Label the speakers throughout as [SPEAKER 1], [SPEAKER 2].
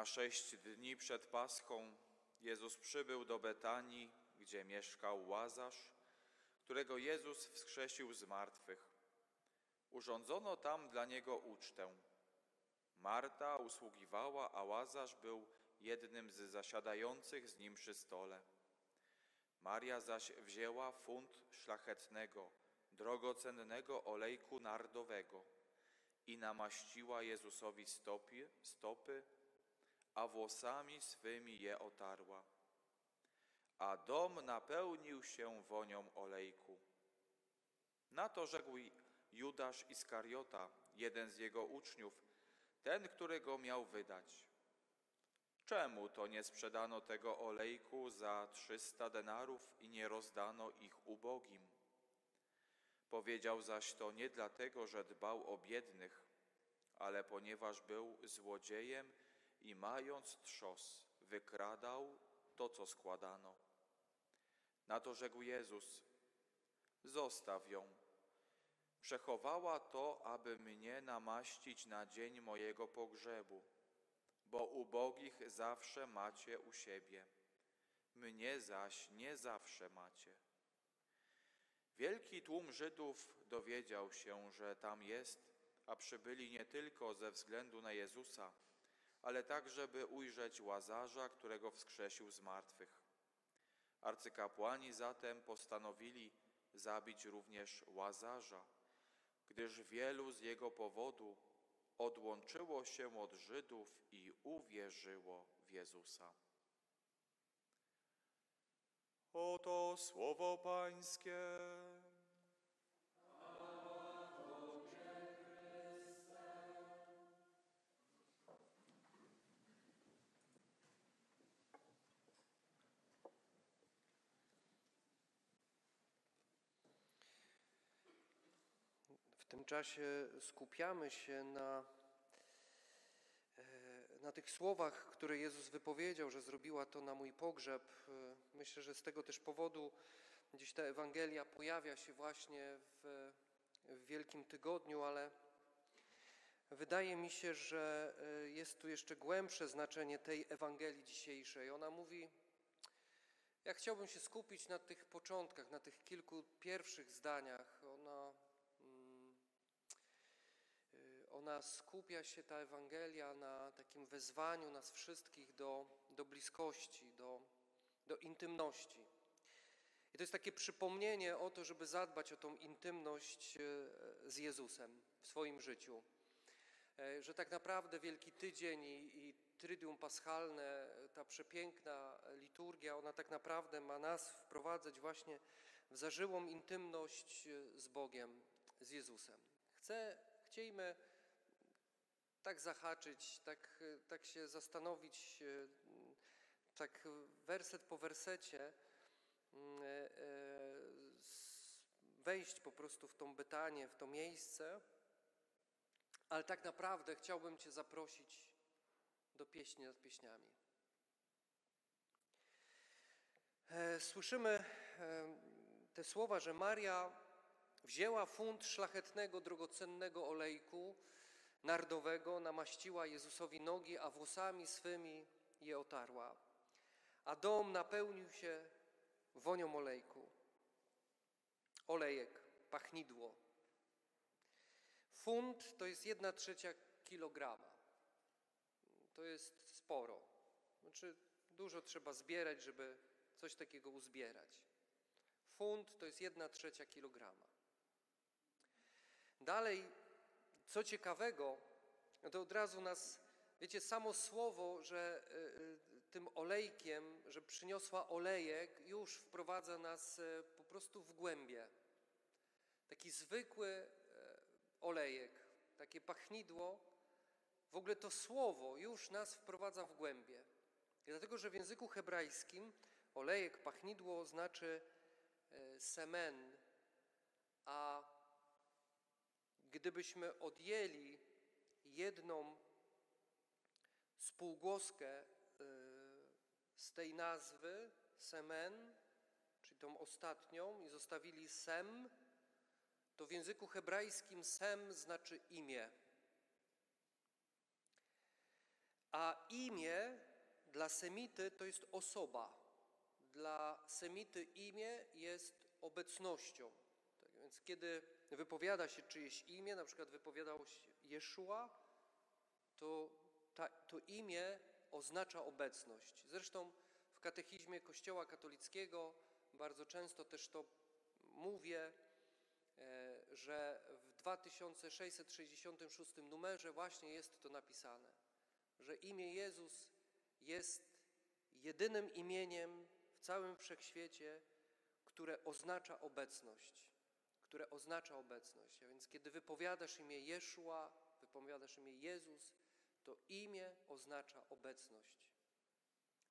[SPEAKER 1] Na sześć dni przed Paschą Jezus przybył do Betanii, gdzie mieszkał Łazarz, którego Jezus wskrzesił z martwych. Urządzono tam dla niego ucztę. Marta usługiwała, a Łazarz był jednym z zasiadających z nim przy stole. Maria zaś wzięła funt szlachetnego, drogocennego olejku nardowego i namaściła Jezusowi stopy, stopy, a włosami swymi je otarła. A dom napełnił się wonią olejku. Na to rzekł Judasz Iskariota, jeden z jego uczniów, ten, którego miał wydać. Czemu to nie sprzedano tego olejku za trzysta denarów i nie rozdano ich ubogim? Powiedział zaś to nie dlatego, że dbał o biednych, ale ponieważ był złodziejem i mając trzos, wykradał to, co składano. Na to rzekł Jezus: Zostaw ją. Przechowała to, aby mnie namaścić na dzień mojego pogrzebu, bo ubogich zawsze macie u siebie, mnie zaś nie zawsze macie. Wielki tłum Żydów dowiedział się, że tam jest, a przybyli nie tylko ze względu na Jezusa, ale także, by ujrzeć Łazarza, którego wskrzesił z martwych. Arcykapłani zatem postanowili zabić również Łazarza, gdyż wielu z jego powodu odłączyło się od Żydów i uwierzyło w Jezusa. Oto słowo Pańskie.
[SPEAKER 2] Tym czasie skupiamy się na, e, na tych słowach, które Jezus wypowiedział, że zrobiła to na mój pogrzeb. E, Myślę, że z tego też powodu gdzieś ta Ewangelia pojawia się właśnie w, w Wielkim Tygodniu, ale wydaje mi się, że e, jest tu jeszcze głębsze znaczenie tej Ewangelii dzisiejszej. Ona mówi, ja chciałbym się skupić na tych początkach, na tych kilku pierwszych zdaniach. Ona Y, ona skupia się, ta Ewangelia, na takim wezwaniu nas wszystkich do, do bliskości, do, do intymności. I to jest takie przypomnienie o to, żeby zadbać o tą intymność y, z Jezusem w swoim życiu. Y, że tak naprawdę Wielki Tydzień i, i Trydium Paschalne, ta przepiękna liturgia, ona tak naprawdę ma nas wprowadzać właśnie w zażyłą intymność z Bogiem, z Jezusem. Chcę Chciejmy tak zahaczyć, tak, tak się zastanowić, e, tak werset po wersecie, mm, e, e, wejść po prostu w tą Betanię, w to miejsce, ale tak naprawdę chciałbym Cię zaprosić do pieśni nad pieśniami. Słyszymy te słowa, że Maria Wzięła funt szlachetnego, drogocennego olejku nardowego, namaściła Jezusowi nogi, a włosami swymi je otarła. A dom napełnił się wonią olejku. Olejek, pachnidło. Funt to jest jedna trzecia kilograma. To jest sporo. Znaczy, dużo trzeba zbierać, żeby coś takiego uzbierać. Funt to jest jedna trzecia kilograma. Dalej, co ciekawego, to od razu nas, wiecie, samo słowo, że y, y, tym olejkiem, że przyniosła olejek, już wprowadza nas y, po prostu w głębie. Taki zwykły olejek, takie pachnidło, w ogóle to słowo już nas wprowadza w głębie. Dlatego, że w języku hebrajskim olejek, pachnidło znaczy semen, a Gdybyśmy odjęli jedną spółgłoskę y, z tej nazwy, semen, czy tą ostatnią, i zostawili Sem, to w języku hebrajskim Sem znaczy imię. A imię dla Semity to jest osoba. Dla Semity imię jest obecnością. Tak więc kiedy wypowiada się czyjeś imię, na przykład wypowiadało się Jeszua, to ta, to imię oznacza obecność. Zresztą w katechizmie Kościoła katolickiego bardzo często też to mówię, e, że w 2666 numerze właśnie jest to napisane, że imię Jezus jest jedynym imieniem w całym wszechświecie, które oznacza obecność, które oznacza obecność. A więc kiedy wypowiadasz imię Jeszua, wypowiadasz imię Jezus, to imię oznacza obecność.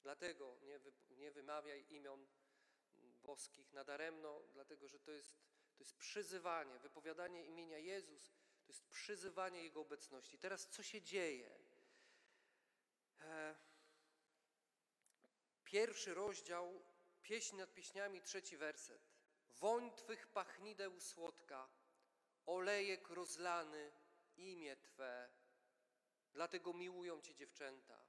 [SPEAKER 2] Dlatego nie, wy, nie wymawiaj imion boskich nadaremno, dlatego że to jest, to jest przyzywanie, wypowiadanie imienia Jezus, to jest przyzywanie Jego obecności. Teraz co się dzieje? E, pierwszy rozdział, pieśń nad pieśniami, trzeci werset. Woń Twych pachnideł słodka, olejek rozlany, imię Twe, dlatego miłują Cię dziewczęta.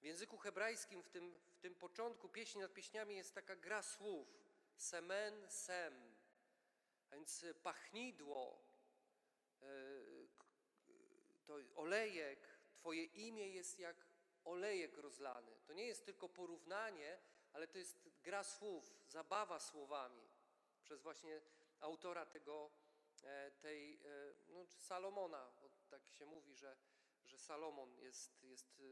[SPEAKER 2] W języku hebrajskim w tym, w tym początku pieśni nad pieśniami jest taka gra słów. Semen, sem. A więc pachnidło, e, to olejek, Twoje imię jest jak olejek rozlany. To nie jest tylko porównanie, ale to jest gra słów, zabawa słowami przez właśnie autora tego, e, tej, e, no, Salomona, bo tak się mówi, że, że Salomon jest, jest,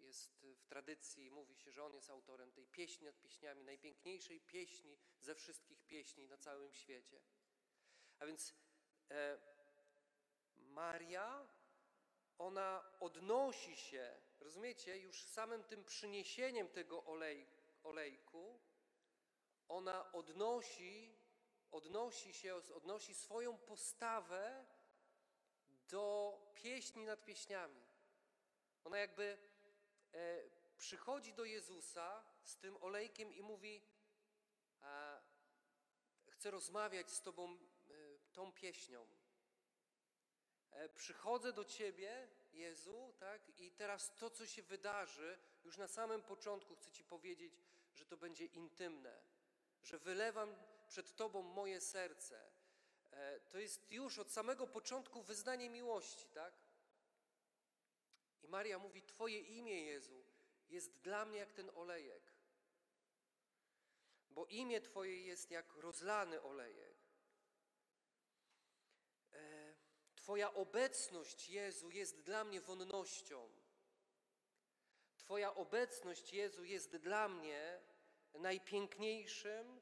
[SPEAKER 2] jest w tradycji, mówi się, że on jest autorem tej pieśni nad pieśniami, najpiękniejszej pieśni ze wszystkich pieśni na całym świecie. A więc e, Maria, ona odnosi się, rozumiecie, już samym tym przyniesieniem tego olej, olejku, ona odnosi, odnosi się, odnosi swoją postawę do pieśni nad pieśniami. Ona jakby e, przychodzi do Jezusa z tym olejkiem i mówi: Chcę rozmawiać z Tobą e, tą pieśnią. E, przychodzę do Ciebie, Jezu, tak? I teraz to, co się wydarzy, już na samym początku chcę Ci powiedzieć, że to będzie intymne, że wylewam przed Tobą moje serce. E, to jest już od samego początku wyznanie miłości, tak? I Maria mówi: Twoje imię, Jezu, jest dla mnie jak ten olejek. Bo imię Twoje jest jak rozlany olejek. E, Twoja obecność, Jezu, jest dla mnie wonnością. Twoja obecność, Jezu, jest dla mnie najpiękniejszym,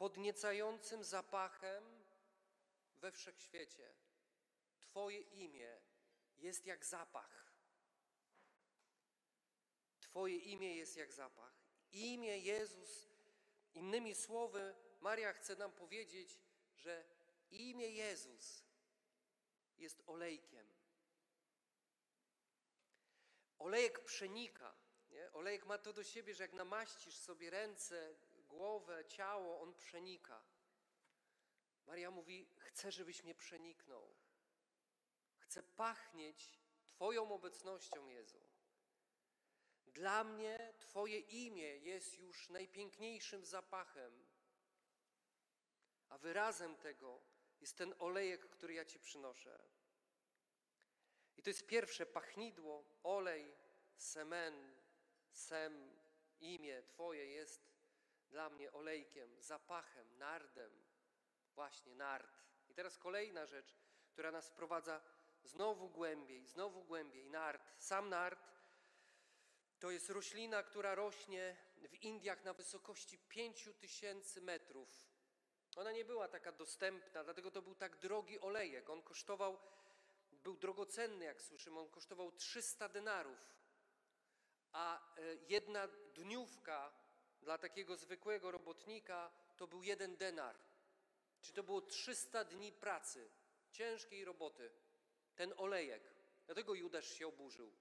[SPEAKER 2] podniecającym zapachem we wszechświecie. Twoje imię jest jak zapach. Twoje imię jest jak zapach. Imię Jezus, innymi słowy, Maria chce nam powiedzieć, że imię Jezus jest olejkiem. Olejek przenika. Nie? Olejek ma to do siebie, że jak namaścisz sobie ręce, głowę, ciało, on przenika. Maria mówi: Chcę, żebyś mnie przeniknął. Chcę pachnieć Twoją obecnością, Jezu. Dla mnie Twoje imię jest już najpiękniejszym zapachem, a wyrazem tego jest ten olejek, który ja Ci przynoszę. I to jest pierwsze pachnidło, olej, semen, sem, imię Twoje jest dla mnie olejkiem, zapachem, nardem, właśnie nard. I teraz kolejna rzecz, która nas wprowadza znowu głębiej, znowu głębiej, nard. Sam nard to jest roślina, która rośnie w Indiach na wysokości 5000 metrów. Ona nie była taka dostępna, dlatego to był tak drogi olejek. On kosztował, był drogocenny, jak słyszymy, on kosztował 300 denarów. A e, jedna dniówka dla takiego zwykłego robotnika to był jeden denar. Czyli to było 300 dni pracy, ciężkiej roboty. Ten olejek. Dlatego Judasz się oburzył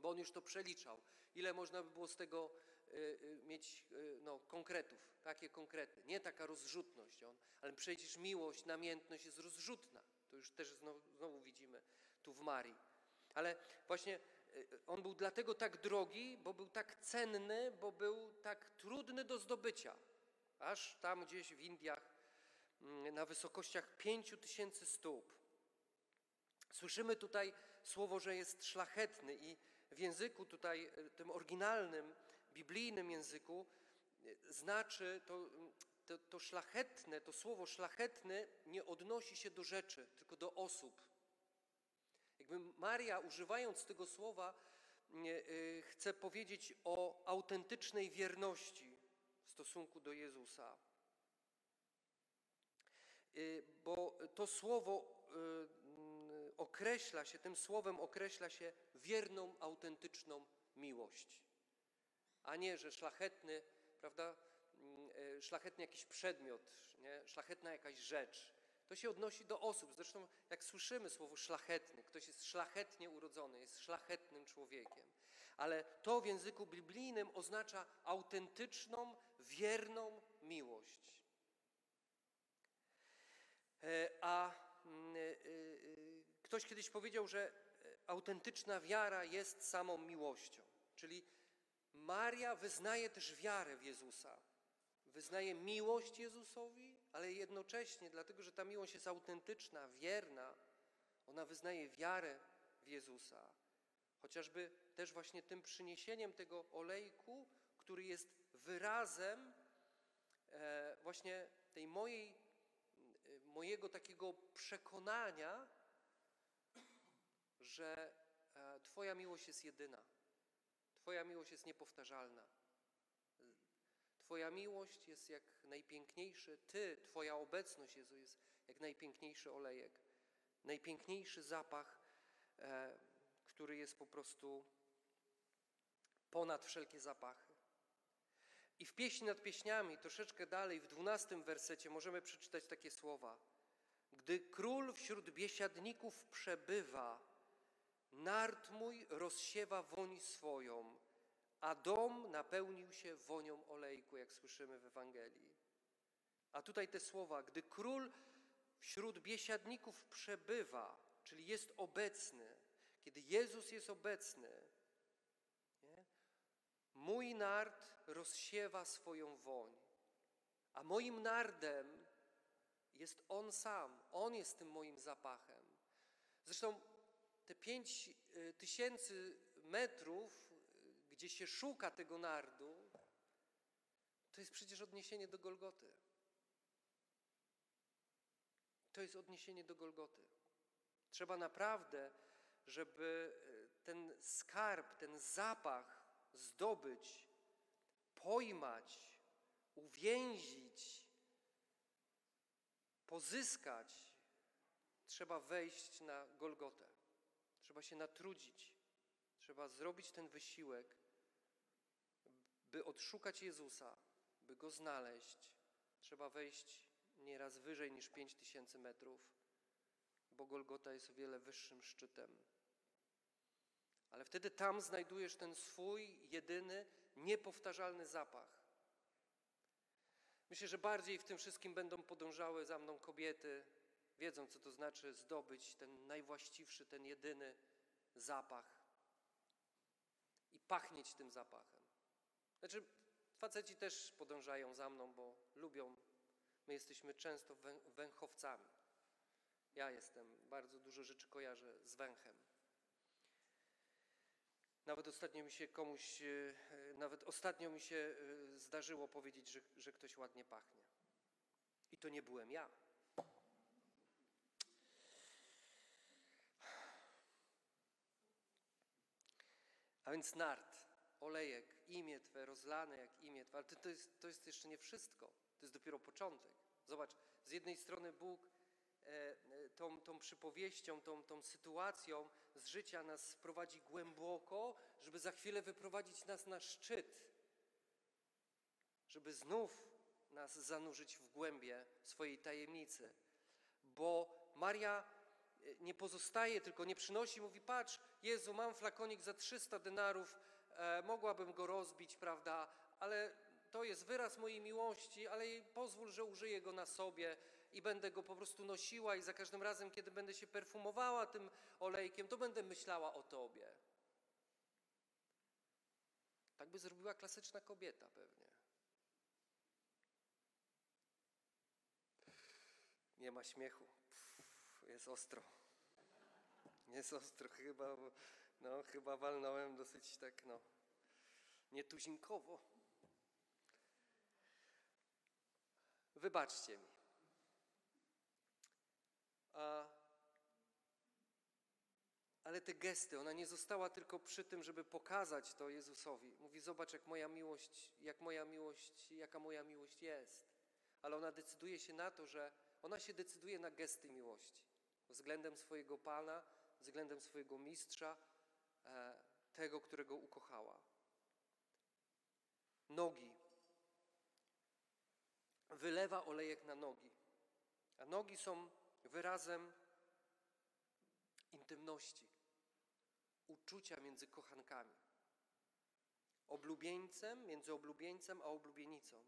[SPEAKER 2] bo on już to przeliczał. Ile można by było z tego y, y, mieć y, no, konkretów, takie konkrety, nie taka rozrzutność. On, ale przecież miłość, namiętność jest rozrzutna. To już też znowu, znowu widzimy tu w Marii. Ale właśnie on był dlatego tak drogi, bo był tak cenny, bo był tak trudny do zdobycia. Aż tam gdzieś w Indiach, mm, na wysokościach pięciu tysięcy stóp. Słyszymy tutaj słowo, że jest szlachetny i w języku tutaj, y, tym oryginalnym, biblijnym języku, y, znaczy to, mm, to, to szlachetne, to słowo szlachetny nie odnosi się do rzeczy, tylko do osób. Jakby Maria, używając tego słowa, nie, y, chce powiedzieć o autentycznej wierności w stosunku do Jezusa. Y, Bo to słowo mm, określa się, tym słowem określa się wierną, autentyczną miłość. A nie, że szlachetny, prawda, mm, szlachetny jakiś przedmiot, nie? szlachetna jakaś rzecz. To się odnosi do osób. Zresztą, jak słyszymy słowo szlachetny, ktoś jest szlachetnie urodzony, jest szlachetnym człowiekiem. Ale to w języku biblijnym oznacza autentyczną, wierną miłość. E, A mm, e, e, ktoś kiedyś powiedział, że autentyczna wiara jest samą miłością. Czyli Maria wyznaje też wiarę w Jezusa. Wyznaje miłość Jezusowi, ale jednocześnie, dlatego że ta miłość jest autentyczna, wierna, ona wyznaje wiarę w Jezusa. Chociażby też właśnie tym przyniesieniem tego olejku, który jest wyrazem e, właśnie tej mojej, e, mojego takiego przekonania, że e, Twoja miłość jest jedyna. Twoja miłość jest niepowtarzalna. Twoja miłość jest jak najpiękniejszy, Ty, Twoja obecność, Jezu, jest jak najpiękniejszy olejek, najpiękniejszy zapach, e, który jest po prostu ponad wszelkie zapachy. I w pieśni nad pieśniami, troszeczkę dalej, w dwunastym wersecie, możemy przeczytać takie słowa. Gdy król wśród biesiadników przebywa, nart mój rozsiewa woń swoją, a dom napełnił się wonią olejku, jak słyszymy w Ewangelii. A tutaj te słowa, gdy król wśród biesiadników przebywa, czyli jest obecny, kiedy Jezus jest obecny, nie? mój nard rozsiewa swoją woń, a moim nardem jest On sam, On jest tym moim zapachem. Zresztą te pięć y, tysięcy metrów, gdzie się szuka tego nardu, to jest przecież odniesienie do Golgoty. To jest odniesienie do Golgoty. Trzeba naprawdę, żeby y, ten skarb, ten zapach zdobyć, pojmać, uwięzić, pozyskać, trzeba wejść na Golgotę. Trzeba się natrudzić. Trzeba zrobić ten wysiłek, by odszukać Jezusa, by go znaleźć. Trzeba wejść nieraz wyżej niż 5000 metrów, bo Golgota jest o wiele wyższym szczytem. Ale wtedy tam znajdujesz ten swój jedyny, niepowtarzalny zapach. Myślę, że bardziej w tym wszystkim będą podążały za mną kobiety, wiedzą, co to znaczy zdobyć ten najwłaściwszy, ten jedyny zapach i pachnieć tym zapachem. Znaczy, faceci też podążają za mną, bo lubią. My jesteśmy często wę- węchowcami. Ja jestem, bardzo dużo rzeczy kojarzę z węchem. Nawet ostatnio mi się komuś, e, nawet ostatnio mi się e, zdarzyło powiedzieć, że, że ktoś ładnie pachnie. I to nie byłem ja. A więc nart, olejek, imię Twe rozlane jak imię Twe. Ale to, jest, to jest jeszcze nie wszystko. To jest dopiero początek. Zobacz, z jednej strony Bóg e, e, tą, tą przypowieścią, tą, tą sytuacją z życia nas prowadzi głęboko, żeby za chwilę wyprowadzić nas na szczyt. Żeby znów nas zanurzyć w głębie swojej tajemnicy. Bo Maria e, nie pozostaje, tylko nie przynosi, mówi: Patrz, Jezu, mam flakonik za 300 denarów, mogłabym go rozbić, prawda, ale to jest wyraz mojej miłości, ale pozwól, że użyję go na sobie i będę go po prostu nosiła i za każdym razem, kiedy będę się perfumowała tym olejkiem, to będę myślała o tobie. Tak by zrobiła klasyczna kobieta pewnie. Nie ma śmiechu. Pff, jest ostro. Jest ostro chyba, bo, no chyba walnąłem dosyć tak, no, nietuzinkowo. Wybaczcie mi. A, ale te gesty, ona nie została tylko przy tym, żeby pokazać to Jezusowi. Mówi, zobacz, jak moja miłość, jak moja miłość, jaka moja miłość jest. Ale ona decyduje się na to, że ona się decyduje na gesty miłości względem swojego Pana, względem swojego mistrza, tego, którego ukochała. Nogi. Wylewa olejek na nogi. A nogi są wyrazem intymności, uczucia między kochankami. Oblubieńcem, między oblubieńcem a oblubienicą.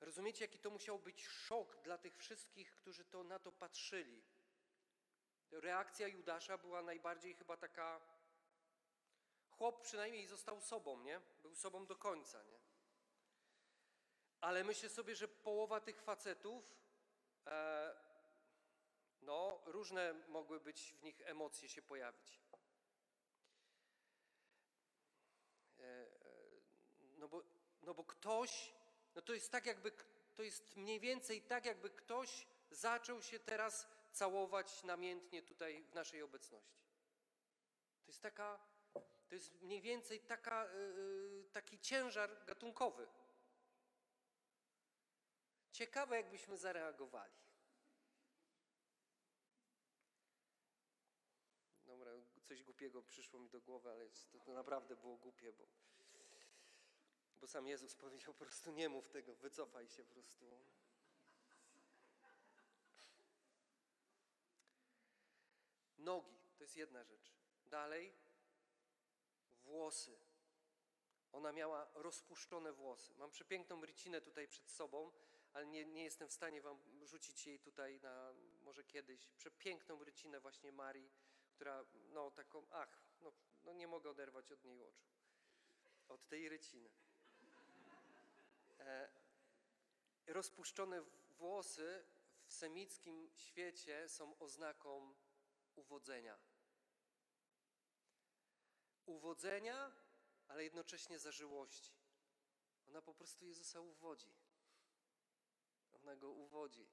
[SPEAKER 2] Rozumiecie, jaki to musiał być szok dla tych wszystkich, którzy to na to patrzyli. Reakcja Judasza była najbardziej chyba taka. Chłop przynajmniej został sobą, nie? Był sobą do końca, nie? Ale myślę sobie, że połowa tych facetów, e, no, różne mogły być w nich emocje się pojawić. E, e, no, bo, no bo ktoś, no to jest tak jakby, to jest mniej więcej tak jakby ktoś zaczął się teraz całować namiętnie tutaj w naszej obecności. To jest taka, to jest mniej więcej taka, yy, taki ciężar gatunkowy. Ciekawe, jakbyśmy zareagowali. Dobra, coś głupiego przyszło mi do głowy, ale to, to naprawdę było głupie, bo, bo sam Jezus powiedział po prostu nie mów tego, wycofaj się po prostu. Nogi to jest jedna rzecz. Dalej włosy. Ona miała rozpuszczone włosy. Mam przepiękną rycinę tutaj przed sobą, ale nie, nie jestem w stanie wam rzucić jej tutaj na może kiedyś. Przepiękną rycinę właśnie Marii, która no taką, ach, no, no nie mogę oderwać od niej oczu. Od tej ryciny. E, rozpuszczone włosy w semickim świecie są oznaką uwodzenia. Uwodzenia, ale jednocześnie zażyłości. Ona po prostu Jezusa uwodzi. Ona go uwodzi.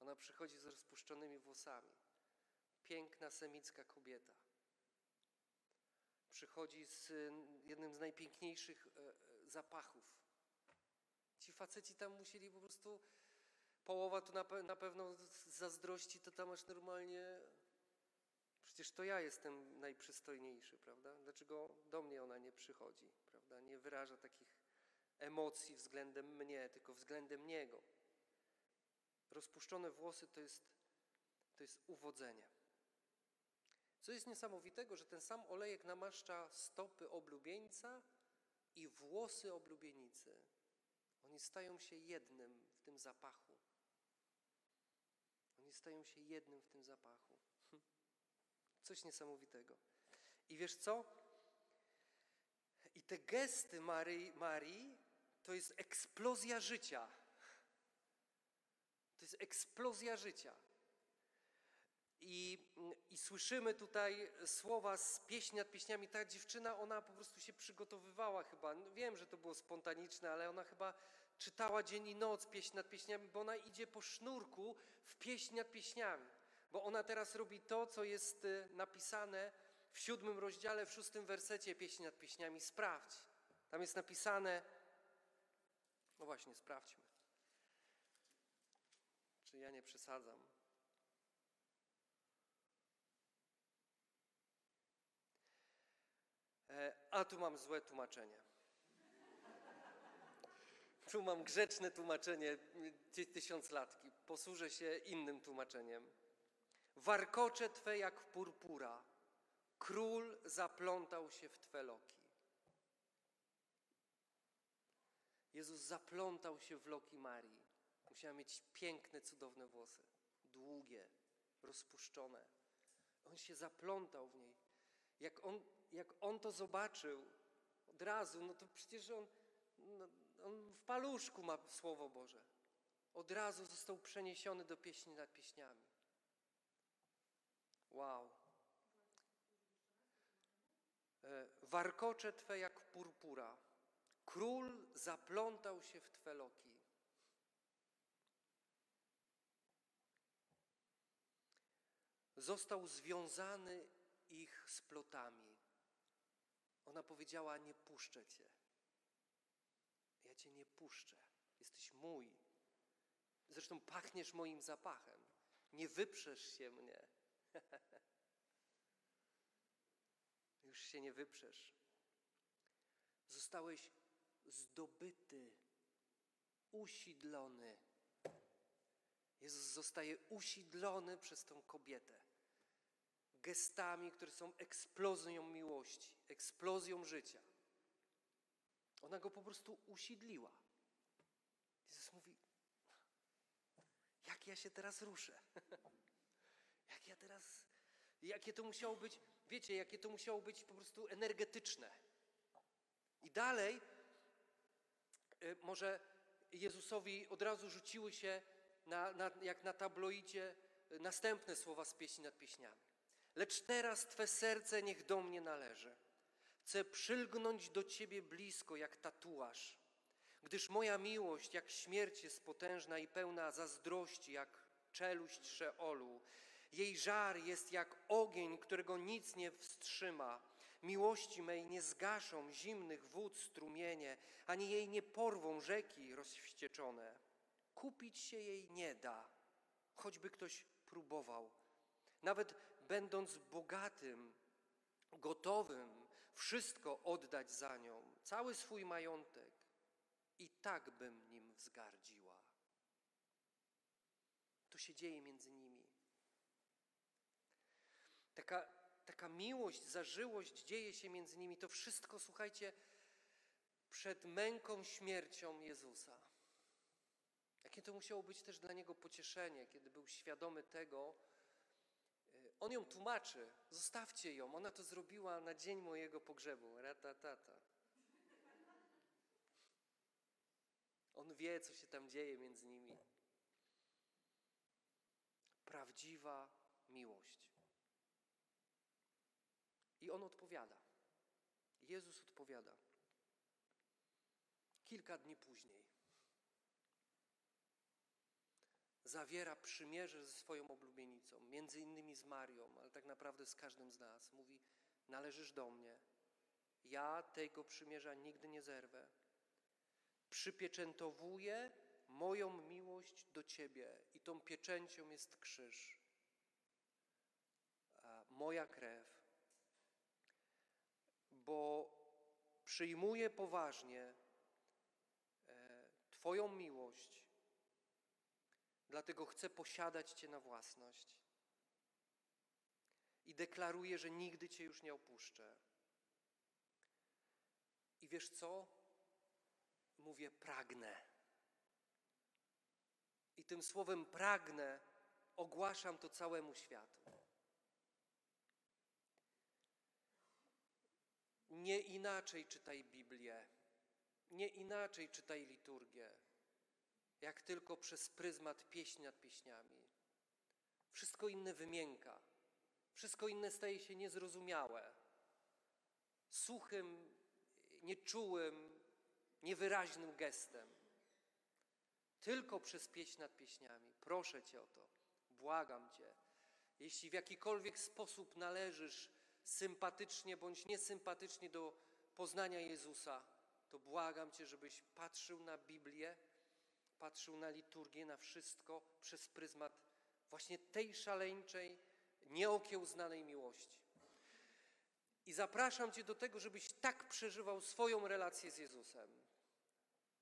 [SPEAKER 2] Ona przychodzi z rozpuszczonymi włosami. Piękna semicka kobieta. Przychodzi z y, jednym z najpiękniejszych e, e, zapachów. Ci faceci tam musieli po prostu, połowa tu na, pe- na pewno z zazdrości, to tam aż normalnie, przecież to ja jestem najprzystojniejszy, prawda? Dlaczego do mnie ona nie przychodzi, prawda? Nie wyraża takich emocji względem mnie, tylko względem Niego. Rozpuszczone włosy to jest, to jest uwodzenie. Co jest niesamowitego, że ten sam olejek namaszcza stopy oblubieńca i włosy oblubienicy. Oni stają się jednym w tym zapachu. Oni stają się jednym w tym zapachu. Coś niesamowitego. I wiesz co? I te gesty Maryi, Marii to jest eksplozja życia. To jest eksplozja życia. I, I słyszymy tutaj słowa z pieśni nad pieśniami. Ta dziewczyna, ona po prostu się przygotowywała chyba. No wiem, że to było spontaniczne, ale ona chyba czytała dzień i noc pieśń nad pieśniami, bo ona idzie po sznurku w pieśń nad pieśniami. Bo ona teraz robi to, co jest y, napisane w siódmym rozdziale, w szóstym wersecie pieśni nad pieśniami. Sprawdź. Tam jest napisane, no właśnie, sprawdźmy. Czy ja nie przesadzam? E, A tu mam złe tłumaczenie. Tu mam grzeczne tłumaczenie ty- tysiąclatki. Posłużę się innym tłumaczeniem. Warkocze Twe jak purpura, Król zaplątał się w Twe loki. Jezus zaplątał się w loki Marii. Musiała mieć piękne, cudowne włosy, długie, rozpuszczone. On się zaplątał w niej. Jak on, jak on to zobaczył od razu, no to przecież on, no, on w paluszku ma Słowo Boże. Od razu został przeniesiony do pieśni nad pieśniami. Wow. E, Warkocze Twe jak purpura. Król zaplątał się w Twe loki. Został związany ich splotami. Ona powiedziała: Nie puszczę Cię. Ja Cię nie puszczę. Jesteś mój. Zresztą pachniesz moim zapachem. Nie wyprzesz się mnie. Już się nie wyprzesz. Zostałeś zdobyty, usidlony. Jezus zostaje usidlony przez tą kobietę. Gestami, które są eksplozją miłości, eksplozją życia. Ona go po prostu usidliła. Jezus mówi: Jak ja się teraz ruszę? Jak ja teraz. Jakie to musiało być, wiecie, jakie to musiało być po prostu energetyczne. I dalej, y, może Jezusowi od razu rzuciły się, na, na, jak na tabloidzie, y, następne słowa z pieśni nad pieśniami. Lecz teraz Twe serce niech do mnie należy. Chcę przylgnąć do Ciebie blisko, jak tatuaż, gdyż moja miłość jak śmierć jest potężna i pełna zazdrości, jak czeluść Szeolu. Jej żar jest jak ogień, którego nic nie wstrzyma. Miłości mej nie zgaszą zimnych wód strumienie, ani jej nie porwą rzeki rozwścieczone. Kupić się jej nie da, choćby ktoś próbował. Nawet będąc bogatym, gotowym wszystko oddać za nią, cały swój majątek, i tak bym nim wzgardziła. To się dzieje między nimi. Taka, taka miłość, zażyłość dzieje się między nimi. To wszystko, słuchajcie, przed męką, śmiercią Jezusa. Jakie to musiało być też dla niego pocieszenie, kiedy był świadomy tego, y, on ją tłumaczy, zostawcie ją, ona to zrobiła na dzień mojego pogrzebu, ratatata. On wie, co się tam dzieje między nimi. Prawdziwa miłość. I on odpowiada. Jezus odpowiada. Kilka dni później zawiera przymierze ze swoją oblubienicą, między innymi z Marią, ale tak naprawdę z każdym z nas. Mówi: Należysz do mnie. Ja tego przymierza nigdy nie zerwę. Przypieczętowuję moją miłość do Ciebie, i tą pieczęcią jest krzyż. Moja krew bo przyjmuję poważnie e, Twoją miłość, dlatego chcę posiadać Cię na własność. I deklaruję, że nigdy Cię już nie opuszczę. I wiesz co? Mówię, pragnę. I tym słowem pragnę ogłaszam to całemu światu. Nie inaczej czytaj Biblię, nie inaczej czytaj liturgię, jak tylko przez pryzmat pieśni nad pieśniami. Wszystko inne wymięka, wszystko inne staje się niezrozumiałe, suchym, nieczułym, niewyraźnym gestem. Tylko przez pieśń nad pieśniami. Proszę Cię o to, błagam Cię. Jeśli w jakikolwiek sposób należysz sympatycznie bądź niesympatycznie do poznania Jezusa, to błagam Cię, żebyś patrzył na Biblię, patrzył na liturgię, na wszystko przez pryzmat właśnie tej szaleńczej, nieokiełznanej miłości. I zapraszam Cię do tego, żebyś tak przeżywał swoją relację z Jezusem.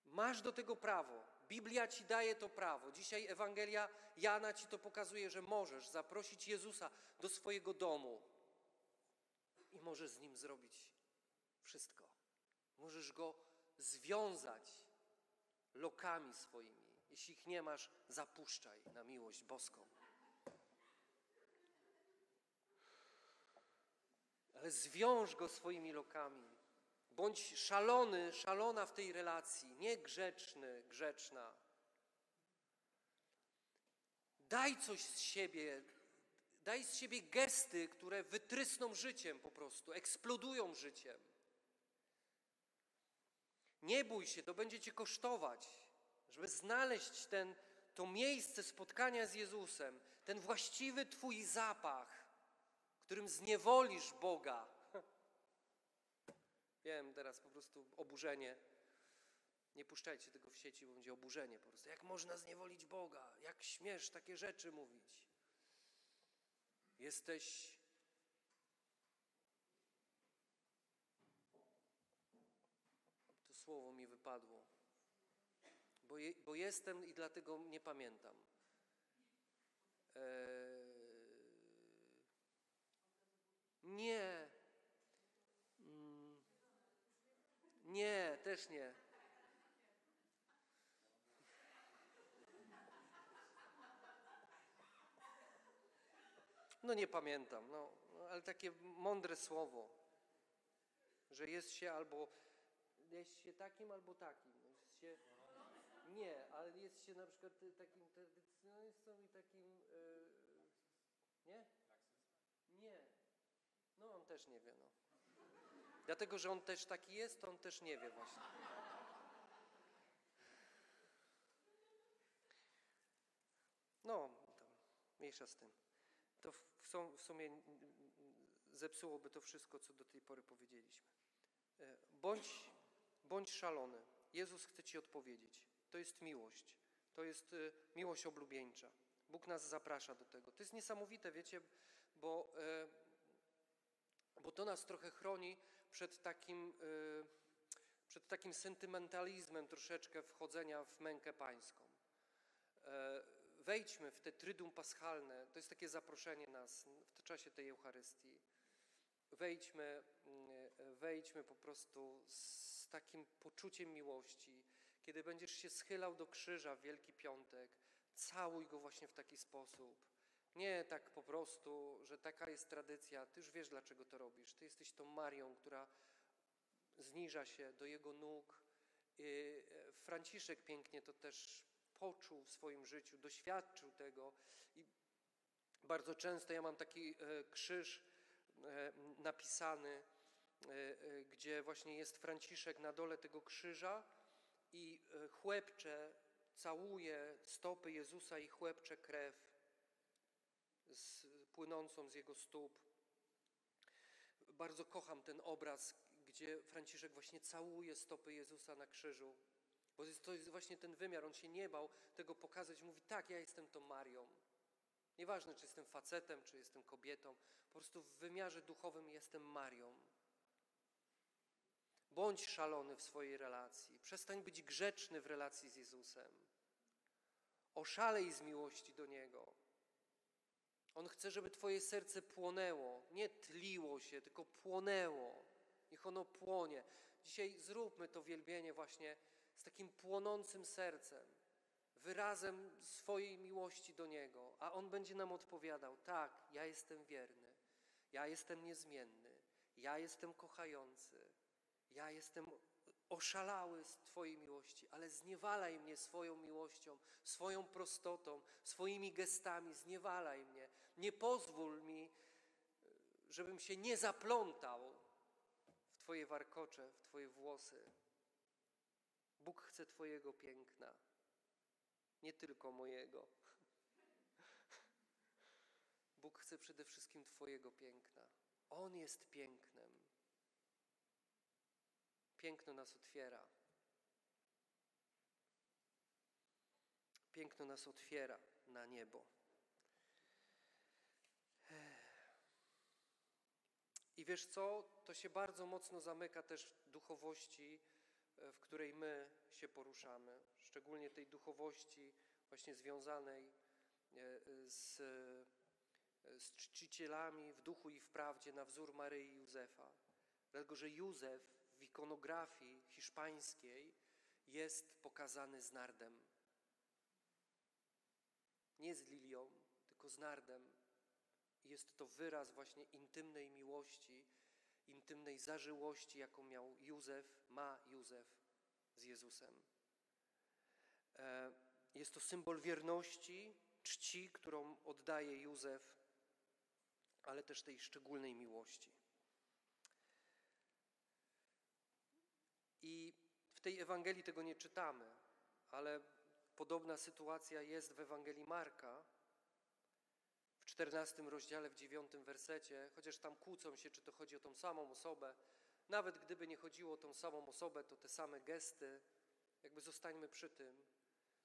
[SPEAKER 2] Masz do tego prawo. Biblia Ci daje to prawo. Dzisiaj Ewangelia Jana Ci to pokazuje, że możesz zaprosić Jezusa do swojego domu i możesz z nim zrobić wszystko. Możesz go związać lokami swoimi. Jeśli ich nie masz, zapuszczaj na miłość boską. Ale zwiąż go swoimi lokami. Bądź szalony, szalona w tej relacji, nie grzeczny, grzeczna. Daj coś z siebie, daj z siebie gesty, które wytrysną życiem po prostu, eksplodują życiem. Nie bój się, to będzie cię kosztować, żeby znaleźć ten, to miejsce spotkania z Jezusem, ten właściwy twój zapach, którym zniewolisz Boga. Wiem, teraz po prostu oburzenie. Nie puszczajcie tego w sieci, bo będzie oburzenie po prostu. Jak można zniewolić Boga? Jak śmiesz takie rzeczy mówić? Jesteś To słowo mi wypadło. Bo, je, bo jestem i dlatego nie pamiętam. Eee, nie. Mm, nie, też nie. No nie pamiętam, no, ale takie mądre słowo, że jest się albo jest się takim albo takim. Jest się, nie, ale jest się na przykład takim tradycjonalistą i takim. y, nie? Nie. No on też nie wie, no. Dlatego, że on też taki jest, to on też nie wie właśnie. No, tam, mniejsza z tym. To w, w sum- w sumie mm, zepsułoby to wszystko, co do tej pory powiedzieliśmy. E, Bądź, bądź szalony. Jezus chce Ci odpowiedzieć. To jest miłość. To jest y, miłość oblubieńcza. Bóg nas zaprasza do tego. To jest niesamowite, wiecie, bo, e, bo to nas trochę chroni przed takim, przed takim sentymentalizmem troszeczkę wchodzenia w mękę pańską. E, Wejdźmy w te tryduum paschalne. To jest takie zaproszenie nas w czasie tej Eucharystii. Wejdźmy, mm, wejdźmy po prostu z takim poczuciem miłości. Kiedy będziesz się schylał do krzyża w Wielki Piątek, całuj go właśnie w taki sposób. Nie tak po prostu, że taka jest tradycja. Ty już wiesz, dlaczego to robisz. Ty jesteś tą Marią, która zniża się do jego nóg. Yy, Franciszek pięknie to też poczuł w swoim życiu, doświadczył tego. I bardzo często ja mam taki e, krzyż e, napisany, e, gdzie właśnie jest Franciszek na dole tego krzyża i chłepcze, całuje stopy Jezusa i chłepcze krew z, płynącą z jego stóp. Bardzo kocham ten obraz, gdzie Franciszek właśnie całuje stopy Jezusa na krzyżu. Bo jest, to jest właśnie ten wymiar, on się nie bał tego pokazać. Mówi, tak, ja jestem tą Marią. Nieważne, czy jestem facetem, czy jestem kobietą, po prostu w wymiarze duchowym jestem Marią. Bądź szalony w swojej relacji. Przestań być grzeczny w relacji z Jezusem. Oszalej z miłości do Niego. On chce, żeby Twoje serce płonęło, nie tliło się, tylko płonęło. Niech ono płonie. Dzisiaj zróbmy to wielbienie właśnie z takim płonącym sercem, wyrazem swojej miłości do Niego, a On będzie nam odpowiadał: Tak, ja jestem wierny, ja jestem niezmienny, ja jestem kochający, ja jestem oszalały z Twojej miłości, ale zniewalaj mnie swoją miłością, swoją prostotą, swoimi gestami, zniewalaj mnie. Nie pozwól mi, żebym się nie zaplątał w Twoje warkocze, w Twoje włosy. Bóg chce Twojego piękna, nie tylko mojego. Bóg chce przede wszystkim Twojego piękna. On jest pięknem. Piękno nas otwiera. Piękno nas otwiera na niebo. I wiesz co? To się bardzo mocno zamyka też w duchowości, w której my się poruszamy, szczególnie tej duchowości właśnie związanej e, z, e, z czcicielami w duchu i w prawdzie na wzór Maryi i Józefa. Dlatego, że Józef w ikonografii hiszpańskiej jest pokazany z nardem. Nie z lilią, tylko z nardem. Jest to wyraz właśnie intymnej miłości, intymnej zażyłości, jaką miał Józef, ma Józef z Jezusem. E, Jest to symbol wierności, czci, którą oddaje Józef, ale też tej szczególnej miłości. I w tej Ewangelii tego nie czytamy, ale podobna sytuacja jest w Ewangelii Marka, 14 rozdziale, w 9 wersecie, chociaż tam kłócą się, czy to chodzi o tą samą osobę. Nawet gdyby nie chodziło o tą samą osobę, to te same gesty, jakby zostańmy przy tym.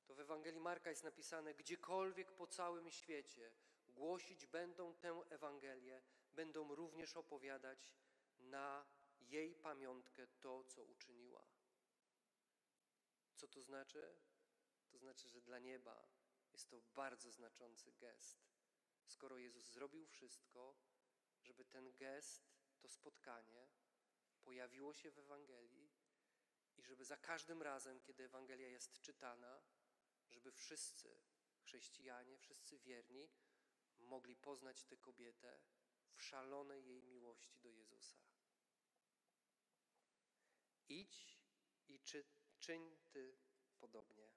[SPEAKER 2] To w Ewangelii Marka jest napisane: gdziekolwiek po całym świecie głosić będą tę Ewangelię, będą również opowiadać na jej pamiątkę to, co uczyniła. Co to znaczy? To znaczy, że dla nieba jest to bardzo znaczący gest. Skoro Jezus zrobił wszystko, żeby ten gest, to spotkanie pojawiło się w Ewangelii i żeby za każdym razem, kiedy Ewangelia jest czytana, żeby wszyscy chrześcijanie, wszyscy wierni mogli poznać tę kobietę w szalonej jej miłości do Jezusa. Idź i czy, czyń Ty podobnie.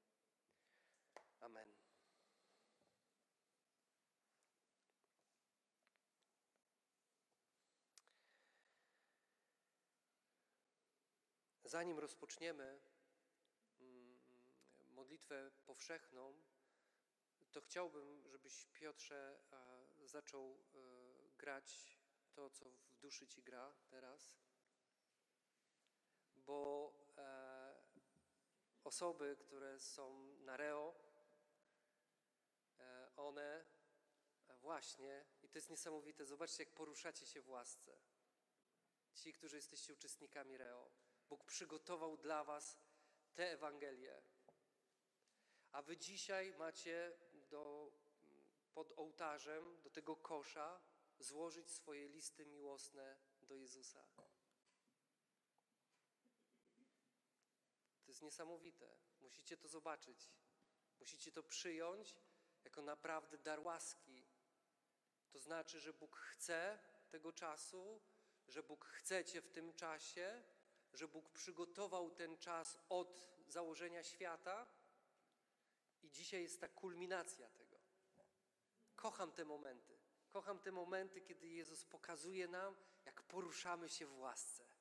[SPEAKER 2] Amen. Zanim rozpoczniemy mm, modlitwę powszechną, to chciałbym, żebyś Piotrze zaczął e, grać to, co w duszy ci gra teraz, bo e, osoby, które są na reo, e, one właśnie, i to jest niesamowite, zobaczcie, jak poruszacie się w łasce. Ci, którzy jesteście uczestnikami reo. Bóg przygotował dla was tę Ewangelię. A wy dzisiaj macie do, pod ołtarzem, do tego kosza, złożyć swoje listy miłosne do Jezusa. To jest niesamowite. Musicie to zobaczyć. Musicie to przyjąć jako naprawdę dar łaski. To znaczy, że Bóg chce tego czasu, że Bóg chce Cię w tym czasie, że Bóg przygotował ten czas od założenia świata i dzisiaj jest ta kulminacja tego. Kocham te momenty. Kocham te momenty, kiedy Jezus pokazuje nam, jak poruszamy się w łasce.